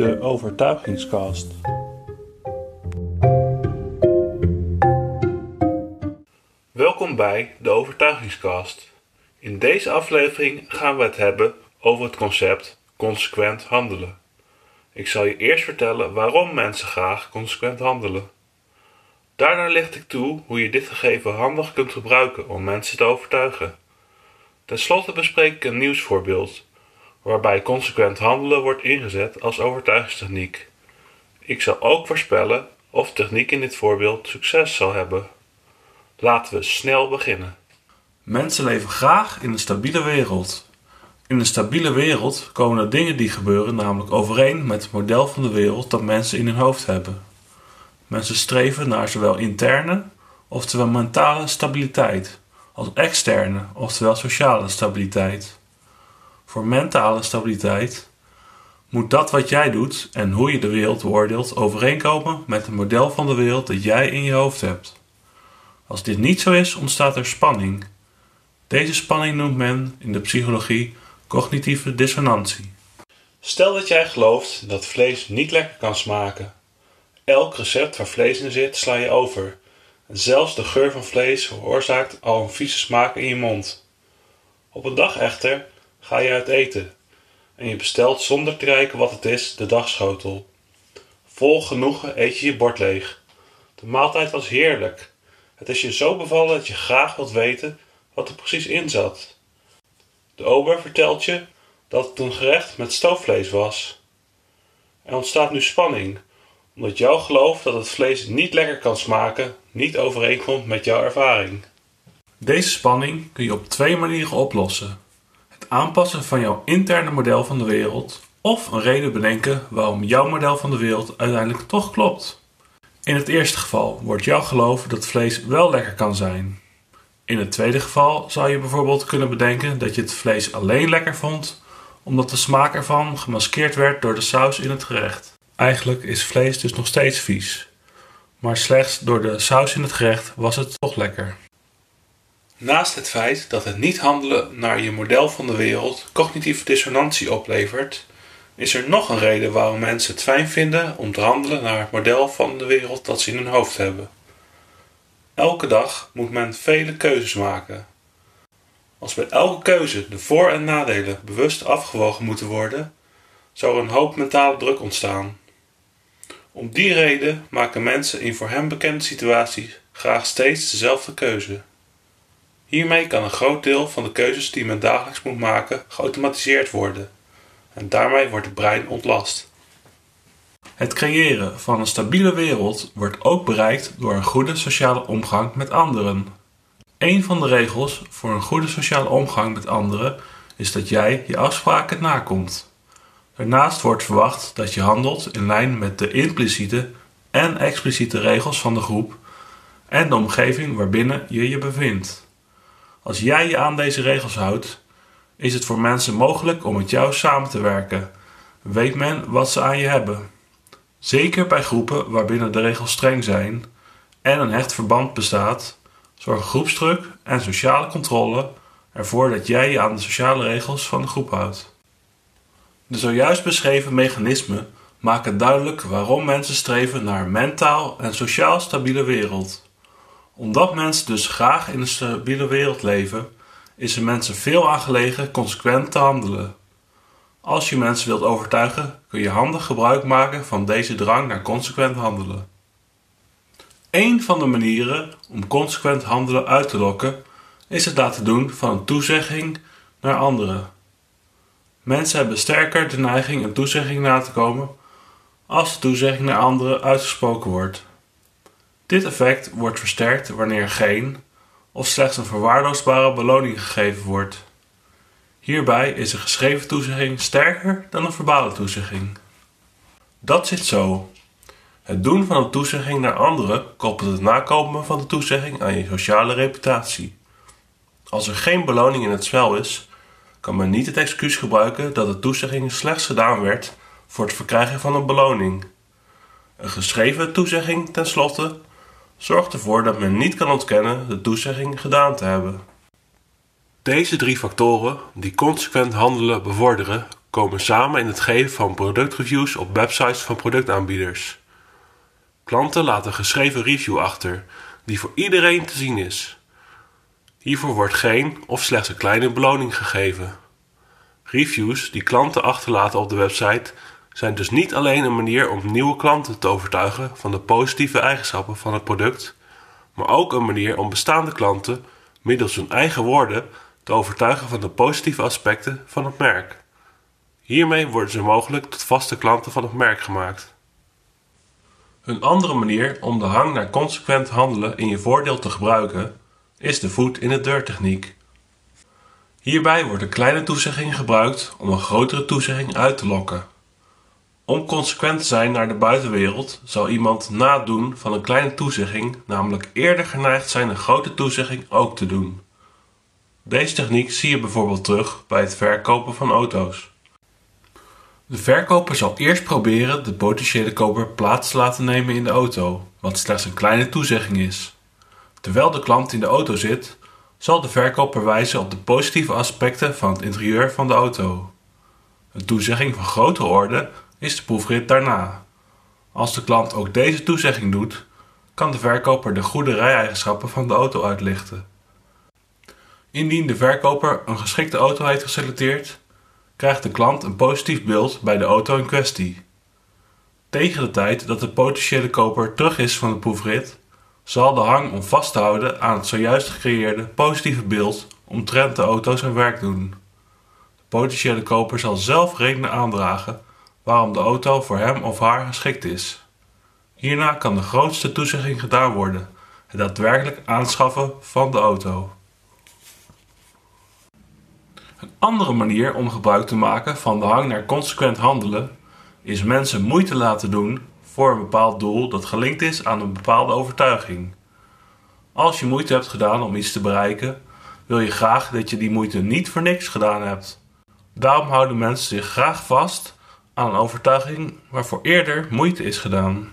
de Overtuigingskast. Welkom bij de Overtuigingskast. In deze aflevering gaan we het hebben over het concept consequent handelen. Ik zal je eerst vertellen waarom mensen graag consequent handelen. Daarna licht ik toe hoe je dit gegeven handig kunt gebruiken om mensen te overtuigen. Ten slotte bespreek ik een nieuwsvoorbeeld waarbij consequent handelen wordt ingezet als overtuigingstechniek. Ik zal ook voorspellen of techniek in dit voorbeeld succes zal hebben. Laten we snel beginnen. Mensen leven graag in een stabiele wereld. In een stabiele wereld komen de dingen die gebeuren namelijk overeen met het model van de wereld dat mensen in hun hoofd hebben. Mensen streven naar zowel interne, oftewel mentale stabiliteit, als externe, oftewel sociale stabiliteit. Voor mentale stabiliteit moet dat wat jij doet en hoe je de wereld beoordeelt overeenkomen met het model van de wereld dat jij in je hoofd hebt. Als dit niet zo is, ontstaat er spanning. Deze spanning noemt men in de psychologie cognitieve dissonantie. Stel dat jij gelooft dat vlees niet lekker kan smaken. Elk recept waar vlees in zit sla je over. Zelfs de geur van vlees veroorzaakt al een vieze smaak in je mond. Op een dag echter ga je uit eten en je bestelt zonder te kijken wat het is de dagschotel. Vol genoegen eet je je bord leeg. De maaltijd was heerlijk. Het is je zo bevallen dat je graag wilt weten wat er precies in zat. De ober vertelt je dat het een gerecht met stoofvlees was. Er ontstaat nu spanning, omdat jouw geloof dat het vlees niet lekker kan smaken niet overeenkomt met jouw ervaring. Deze spanning kun je op twee manieren oplossen: aanpassen van jouw interne model van de wereld of een reden bedenken waarom jouw model van de wereld uiteindelijk toch klopt. In het eerste geval wordt jouw geloof dat vlees wel lekker kan zijn. In het tweede geval zou je bijvoorbeeld kunnen bedenken dat je het vlees alleen lekker vond omdat de smaak ervan gemaskeerd werd door de saus in het gerecht. Eigenlijk is vlees dus nog steeds vies, maar slechts door de saus in het gerecht was het toch lekker. Naast het feit dat het niet handelen naar je model van de wereld cognitieve dissonantie oplevert, is er nog een reden waarom mensen het fijn vinden om te handelen naar het model van de wereld dat ze in hun hoofd hebben. Elke dag moet men vele keuzes maken. Als bij elke keuze de voor- en nadelen bewust afgewogen moeten worden, zou er een hoop mentale druk ontstaan. Om die reden maken mensen in voor hen bekende situaties graag steeds dezelfde keuze. Hiermee kan een groot deel van de keuzes die men dagelijks moet maken geautomatiseerd worden en daarmee wordt het brein ontlast. Het creëren van een stabiele wereld wordt ook bereikt door een goede sociale omgang met anderen. Een van de regels voor een goede sociale omgang met anderen is dat jij je afspraken nakomt. Daarnaast wordt verwacht dat je handelt in lijn met de impliciete en expliciete regels van de groep en de omgeving waarbinnen je je bevindt. Als jij je aan deze regels houdt, is het voor mensen mogelijk om met jou samen te werken. Weet men wat ze aan je hebben. Zeker bij groepen waarbinnen de regels streng zijn en een hecht verband bestaat, zorgen groepsdruk en sociale controle ervoor dat jij je aan de sociale regels van de groep houdt. De zojuist beschreven mechanismen maken duidelijk waarom mensen streven naar een mentaal en sociaal stabiele wereld. Omdat mensen dus graag in een stabiele wereld leven, is er mensen veel aangelegen consequent te handelen. Als je mensen wilt overtuigen, kun je handig gebruik maken van deze drang naar consequent handelen. Een van de manieren om consequent handelen uit te lokken is het laten doen van een toezegging naar anderen. Mensen hebben sterker de neiging een toezegging na te komen als de toezegging naar anderen uitgesproken wordt. Dit effect wordt versterkt wanneer geen of slechts een verwaarloosbare beloning gegeven wordt. Hierbij is een geschreven toezegging sterker dan een verbale toezegging. Dat zit zo. Het doen van een toezegging naar anderen koppelt het nakomen van de toezegging aan je sociale reputatie. Als er geen beloning in het spel is, kan men niet het excuus gebruiken dat de toezegging slechts gedaan werd voor het verkrijgen van een beloning. Een geschreven toezegging, tenslotte, zorgt ervoor dat men niet kan ontkennen de toezegging gedaan te hebben. Deze drie factoren die consequent handelen bevorderen, komen samen in het geven van productreviews op websites van productaanbieders. Klanten laten geschreven review achter, die voor iedereen te zien is. Hiervoor wordt geen of slechts een kleine beloning gegeven. Reviews die klanten achterlaten op de website zijn dus niet alleen een manier om nieuwe klanten te overtuigen van de positieve eigenschappen van het product, maar ook een manier om bestaande klanten middels hun eigen woorden te overtuigen van de positieve aspecten van het merk. Hiermee worden ze mogelijk tot vaste klanten van het merk gemaakt. Een andere manier om de hang naar consequent handelen in je voordeel te gebruiken is de voet in de deur techniek. Hierbij wordt een kleine toezegging gebruikt om een grotere toezegging uit te lokken. Om consequent te zijn naar de buitenwereld zal iemand na doen van een kleine toezegging namelijk eerder geneigd zijn een grote toezegging ook te doen. Deze techniek zie je bijvoorbeeld terug bij het verkopen van auto's. De verkoper zal eerst proberen de potentiële koper plaats te laten nemen in de auto, wat slechts een kleine toezegging is. Terwijl de klant in de auto zit, zal de verkoper wijzen op de positieve aspecten van het interieur van de auto. Een toezegging van grotere orde is de proefrit daarna. Als de klant ook deze toezegging doet, kan de verkoper de goede rijeigenschappen van de auto uitlichten. Indien de verkoper een geschikte auto heeft geselecteerd, krijgt de klant een positief beeld bij de auto in kwestie. Tegen de tijd dat de potentiële koper terug is van de proefrit, zal de hang om vast te houden aan het zojuist gecreëerde positieve beeld omtrent de auto zijn werk doen. De potentiële koper zal zelf redenen aandragen waarom de auto voor hem of haar geschikt is. Hierna kan de grootste toezegging gedaan worden: het daadwerkelijk aanschaffen van de auto. Een andere manier om gebruik te maken van de hang naar consequent handelen is mensen moeite laten doen voor een bepaald doel dat gelinkt is aan een bepaalde overtuiging. Als je moeite hebt gedaan om iets te bereiken, wil je graag dat je die moeite niet voor niks gedaan hebt. Daarom houden mensen zich graag vast aan een overtuiging waarvoor eerder moeite is gedaan.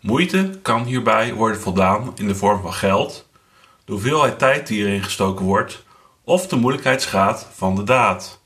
Moeite kan hierbij worden voldaan in de vorm van geld, de hoeveelheid tijd die erin gestoken wordt of de moeilijkheidsgraad van de daad.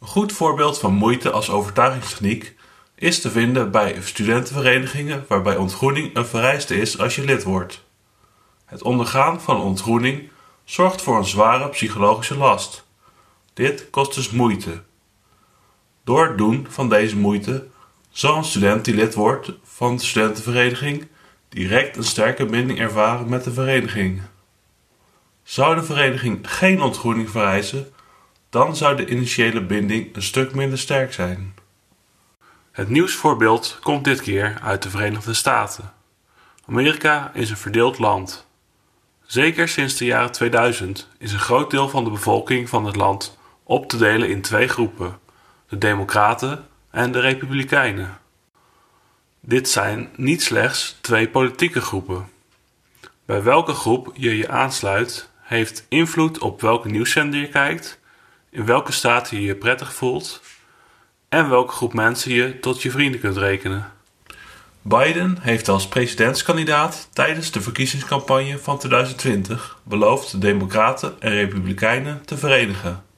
Een goed voorbeeld van moeite als overtuigingstechniek is te vinden bij studentenverenigingen waarbij ontgroening een vereiste is als je lid wordt. Het ondergaan van ontgroening zorgt voor een zware psychologische last. Dit kost dus moeite. Door het doen van deze moeite zal een student die lid wordt van de studentenvereniging direct een sterke binding ervaren met de vereniging. Zou de vereniging geen ontgroening vereisen, dan zou de initiële binding een stuk minder sterk zijn. Het nieuwsvoorbeeld komt dit keer uit de Verenigde Staten. Amerika is een verdeeld land. Zeker sinds de jaren 2000 is een groot deel van de bevolking van het land op te delen in twee groepen: de Democraten en de Republikeinen. Dit zijn niet slechts twee politieke groepen. Bij welke groep je je aansluit, heeft invloed op welke nieuwszender je kijkt, in welke staat je je prettig voelt en welke groep mensen je tot je vrienden kunt rekenen. Biden heeft als presidentskandidaat tijdens de verkiezingscampagne van 2020 beloofd de Democraten en Republikeinen te verenigen.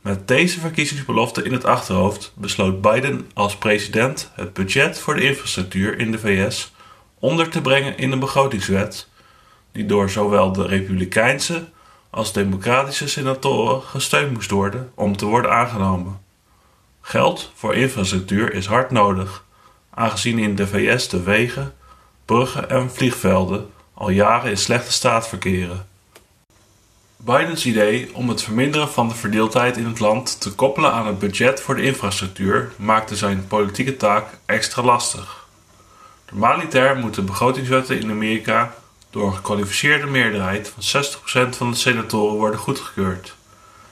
Met deze verkiezingsbelofte in het achterhoofd besloot Biden als president het budget voor de infrastructuur in de VS onder te brengen in een begrotingswet, die door zowel de Republikeinse als Democratische senatoren gesteund moest worden om te worden aangenomen. Geld voor infrastructuur is hard nodig, aangezien in de VS de wegen, bruggen en vliegvelden al jaren in slechte staat verkeren. Bidens idee om het verminderen van de verdeeldheid in het land te koppelen aan het budget voor de infrastructuur maakte zijn politieke taak extra lastig. Normaliter moeten begrotingswetten in Amerika door een gekwalificeerde meerderheid van 60% van de senatoren worden goedgekeurd.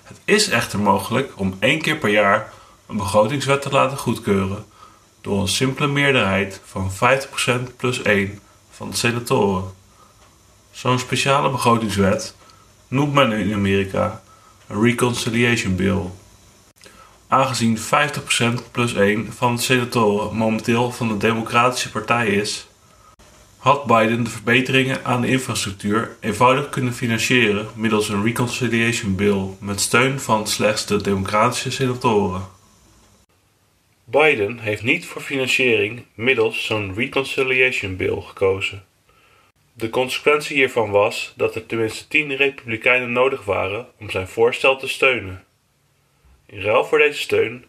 Het is echter mogelijk om één keer per jaar een begrotingswet te laten goedkeuren door een simpele meerderheid van 50% plus 1 van de senatoren. Zo'n speciale begrotingswet noemt men in Amerika een Reconciliation Bill. Aangezien 50% plus 1 van de senatoren momenteel van de Democratische Partij is, had Biden de verbeteringen aan de infrastructuur eenvoudig kunnen financieren middels een reconciliation bill met steun van slechts de democratische senatoren. Biden heeft niet voor financiering middels zo'n reconciliation bill gekozen. De consequentie hiervan was dat er tenminste tien republikeinen nodig waren om zijn voorstel te steunen. In ruil voor deze steun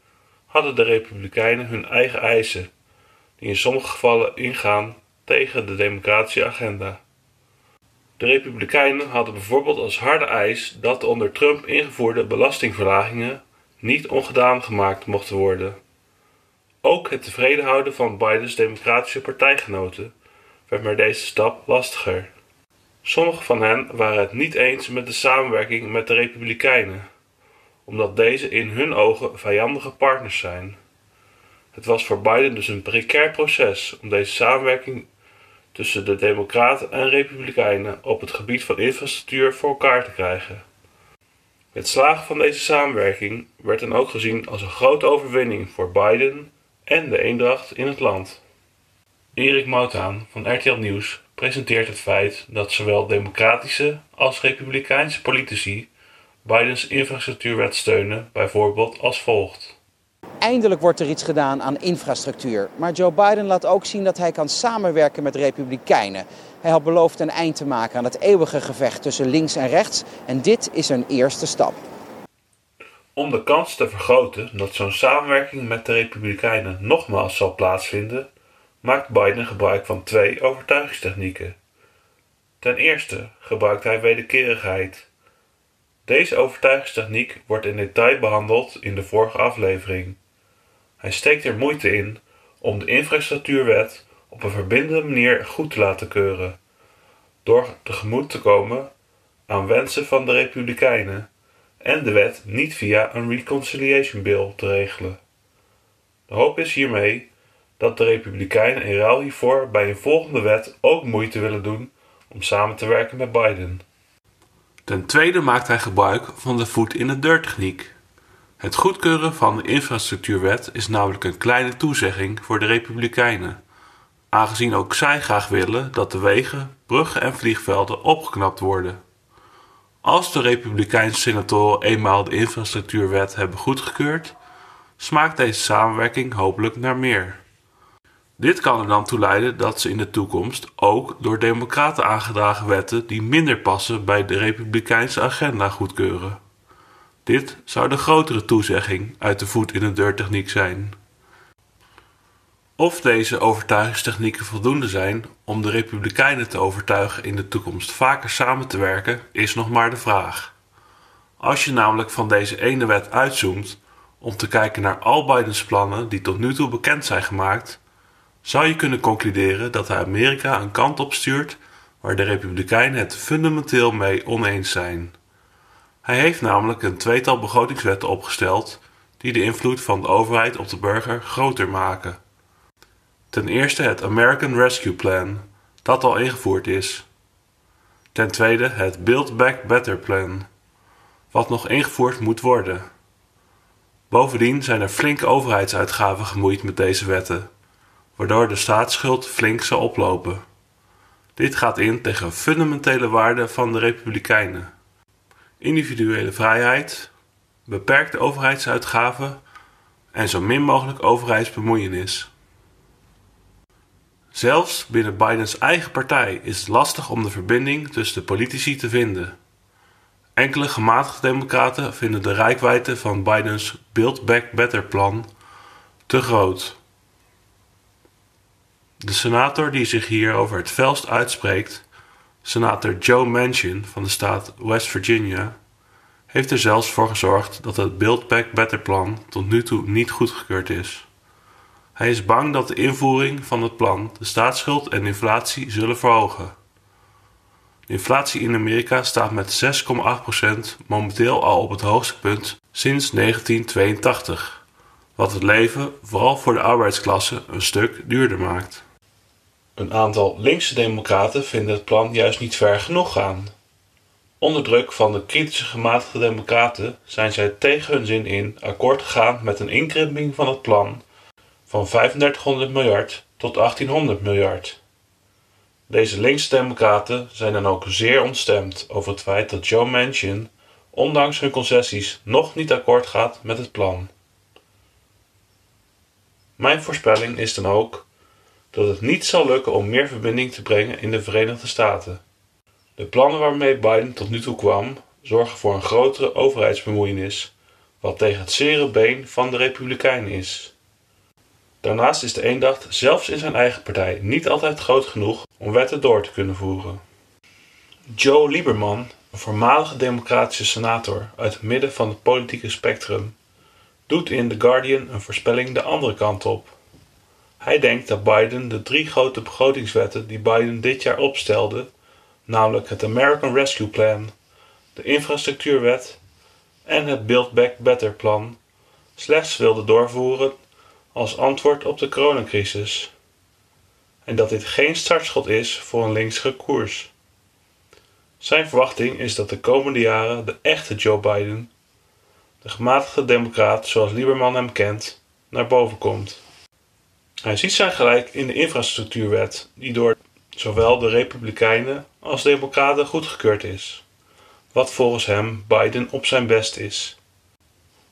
hadden de republikeinen hun eigen eisen, die in sommige gevallen ingaan tegen de democratische agenda. De republikeinen hadden bijvoorbeeld als harde eis dat de onder Trump ingevoerde belastingverlagingen niet ongedaan gemaakt mochten worden. Ook het tevreden houden van Bidens democratische partijgenoten werd met deze stap lastiger. Sommige van hen waren het niet eens met de samenwerking met de Republikeinen, omdat deze in hun ogen vijandige partners zijn. Het was voor Biden dus een precair proces om deze samenwerking tussen de Democraten en Republikeinen op het gebied van infrastructuur voor elkaar te krijgen. Het slagen van deze samenwerking werd dan ook gezien als een grote overwinning voor Biden en de eendracht in het land. Erik Moutaan van RTL Nieuws presenteert het feit dat zowel democratische als republikeinse politici Bidens infrastructuurwet steunen, bijvoorbeeld als volgt. Eindelijk wordt er iets gedaan aan infrastructuur. Maar Joe Biden laat ook zien dat hij kan samenwerken met republikeinen. Hij had beloofd een eind te maken aan het eeuwige gevecht tussen links en rechts. En dit is een eerste stap. Om de kans te vergroten dat zo'n samenwerking met de Republikeinen nogmaals zal plaatsvinden, maakt Biden gebruik van twee overtuigingstechnieken. Ten eerste gebruikt hij wederkerigheid. Deze overtuigingstechniek wordt in detail behandeld in de vorige aflevering. Hij steekt er moeite in om de infrastructuurwet op een verbindende manier goed te laten keuren, door tegemoet te komen aan wensen van de Republikeinen en de wet niet via een reconciliation bill te regelen. De hoop is hiermee dat de Republikeinen in ruil hiervoor bij een volgende wet ook moeite willen doen om samen te werken met Biden. Ten tweede maakt hij gebruik van de voet in de deur techniek. Het goedkeuren van de infrastructuurwet is namelijk een kleine toezegging voor de Republikeinen, aangezien ook zij graag willen dat de wegen, bruggen en vliegvelden opgeknapt worden. Als de Republikeinse senatoren eenmaal de infrastructuurwet hebben goedgekeurd, smaakt deze samenwerking hopelijk naar meer. Dit kan er dan toe leiden dat ze in de toekomst ook door democraten aangedragen wetten die minder passen bij de republikeinse agenda goedkeuren. Dit zou de grotere toezegging uit de voet in de deur techniek zijn. Of deze overtuigingstechnieken voldoende zijn om de republikeinen te overtuigen in de toekomst vaker samen te werken, is nog maar de vraag. Als je namelijk van deze ene wet uitzoomt om te kijken naar al Bidens plannen die tot nu toe bekend zijn gemaakt, zou je kunnen concluderen dat hij Amerika een kant op stuurt waar de Republikeinen het fundamenteel mee oneens zijn. Hij heeft namelijk een tweetal begrotingswetten opgesteld die de invloed van de overheid op de burger groter maken. Ten eerste het American Rescue Plan, dat al ingevoerd is. Ten tweede het Build Back Better Plan, wat nog ingevoerd moet worden. Bovendien zijn er flinke overheidsuitgaven gemoeid met deze wetten waardoor de staatsschuld flink zal oplopen. Dit gaat in tegen fundamentele waarden van de Republikeinen: individuele vrijheid, beperkte overheidsuitgaven en zo min mogelijk overheidsbemoeienis. Zelfs binnen Bidens eigen partij is het lastig om de verbinding tussen de politici te vinden. Enkele gematigde democraten vinden de rijkwijde van Bidens Build Back Better plan te groot. De senator die zich hier over het felst uitspreekt, senator Joe Manchin van de staat West Virginia, heeft er zelfs voor gezorgd dat het Build Back Better plan tot nu toe niet goedgekeurd is. Hij is bang dat de invoering van het plan de staatsschuld en inflatie zullen verhogen. De inflatie in Amerika staat met 6,8% momenteel al op het hoogste punt sinds 1982, wat het leven, vooral voor de arbeidsklasse, een stuk duurder maakt. Een aantal linkse democraten vinden het plan juist niet ver genoeg gaan. Onder druk van de kritische gematigde democraten zijn zij tegen hun zin in akkoord gegaan met een inkrimping van het plan van 3500 miljard tot 1800 miljard. Deze linkse democraten zijn dan ook zeer ontstemd over het feit dat Joe Manchin, ondanks hun concessies, nog niet akkoord gaat met het plan. Mijn voorspelling is dan ook dat het niet zal lukken om meer verbinding te brengen in de Verenigde Staten. De plannen waarmee Biden tot nu toe kwam, zorgen voor een grotere overheidsbemoeienis, wat tegen het zere been van de Republikeinen is. Daarnaast is de eendacht zelfs in zijn eigen partij niet altijd groot genoeg om wetten door te kunnen voeren. Joe Lieberman, een voormalige democratische senator uit het midden van het politieke spectrum, doet in The Guardian een voorspelling de andere kant op. Hij denkt dat Biden de drie grote begrotingswetten die Biden dit jaar opstelde, namelijk het American Rescue Plan, de infrastructuurwet en het Build Back Better plan, slechts wilde doorvoeren als antwoord op de coronacrisis. En dat dit geen startschot is voor een linkse koers. Zijn verwachting is dat de komende jaren de echte Joe Biden, de gematigde democraat zoals Lieberman hem kent, naar boven komt. Hij ziet zijn gelijk in de infrastructuurwet, die door zowel de Republikeinen als Democraten goedgekeurd is, wat volgens hem Biden op zijn best is.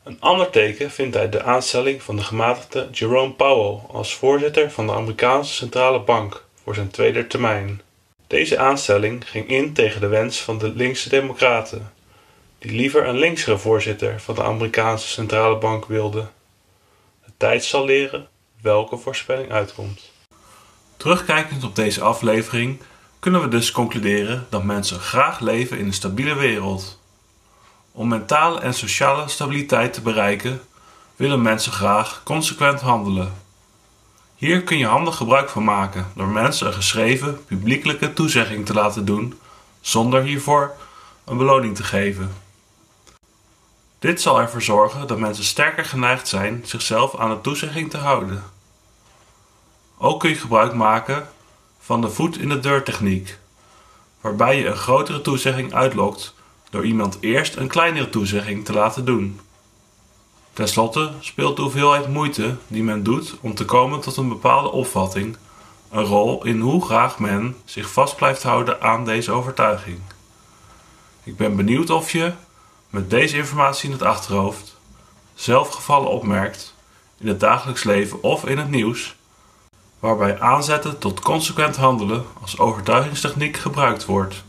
Een ander teken vindt hij de aanstelling van de gematigde Jerome Powell als voorzitter van de Amerikaanse Centrale Bank voor zijn tweede termijn. Deze aanstelling ging in tegen de wens van de linkse democraten, die liever een linksere voorzitter van de Amerikaanse Centrale Bank wilden. De tijd zal leren welke voorspelling uitkomt. Terugkijkend op deze aflevering kunnen we dus concluderen dat mensen graag leven in een stabiele wereld. Om mentale en sociale stabiliteit te bereiken, willen mensen graag consequent handelen. Hier kun je handig gebruik van maken door mensen een geschreven, publiekelijke toezegging te laten doen, zonder hiervoor een beloning te geven. Dit zal ervoor zorgen dat mensen sterker geneigd zijn zichzelf aan de toezegging te houden. Ook kun je gebruik maken van de voet in de deur techniek, waarbij je een grotere toezegging uitlokt door iemand eerst een kleinere toezegging te laten doen. Ten slotte speelt de hoeveelheid moeite die men doet om te komen tot een bepaalde opvatting een rol in hoe graag men zich vast blijft houden aan deze overtuiging. Ik ben benieuwd of je, met deze informatie in het achterhoofd, zelf gevallen opmerkt in het dagelijks leven of in het nieuws, waarbij aanzetten tot consequent handelen als overtuigingstechniek gebruikt wordt.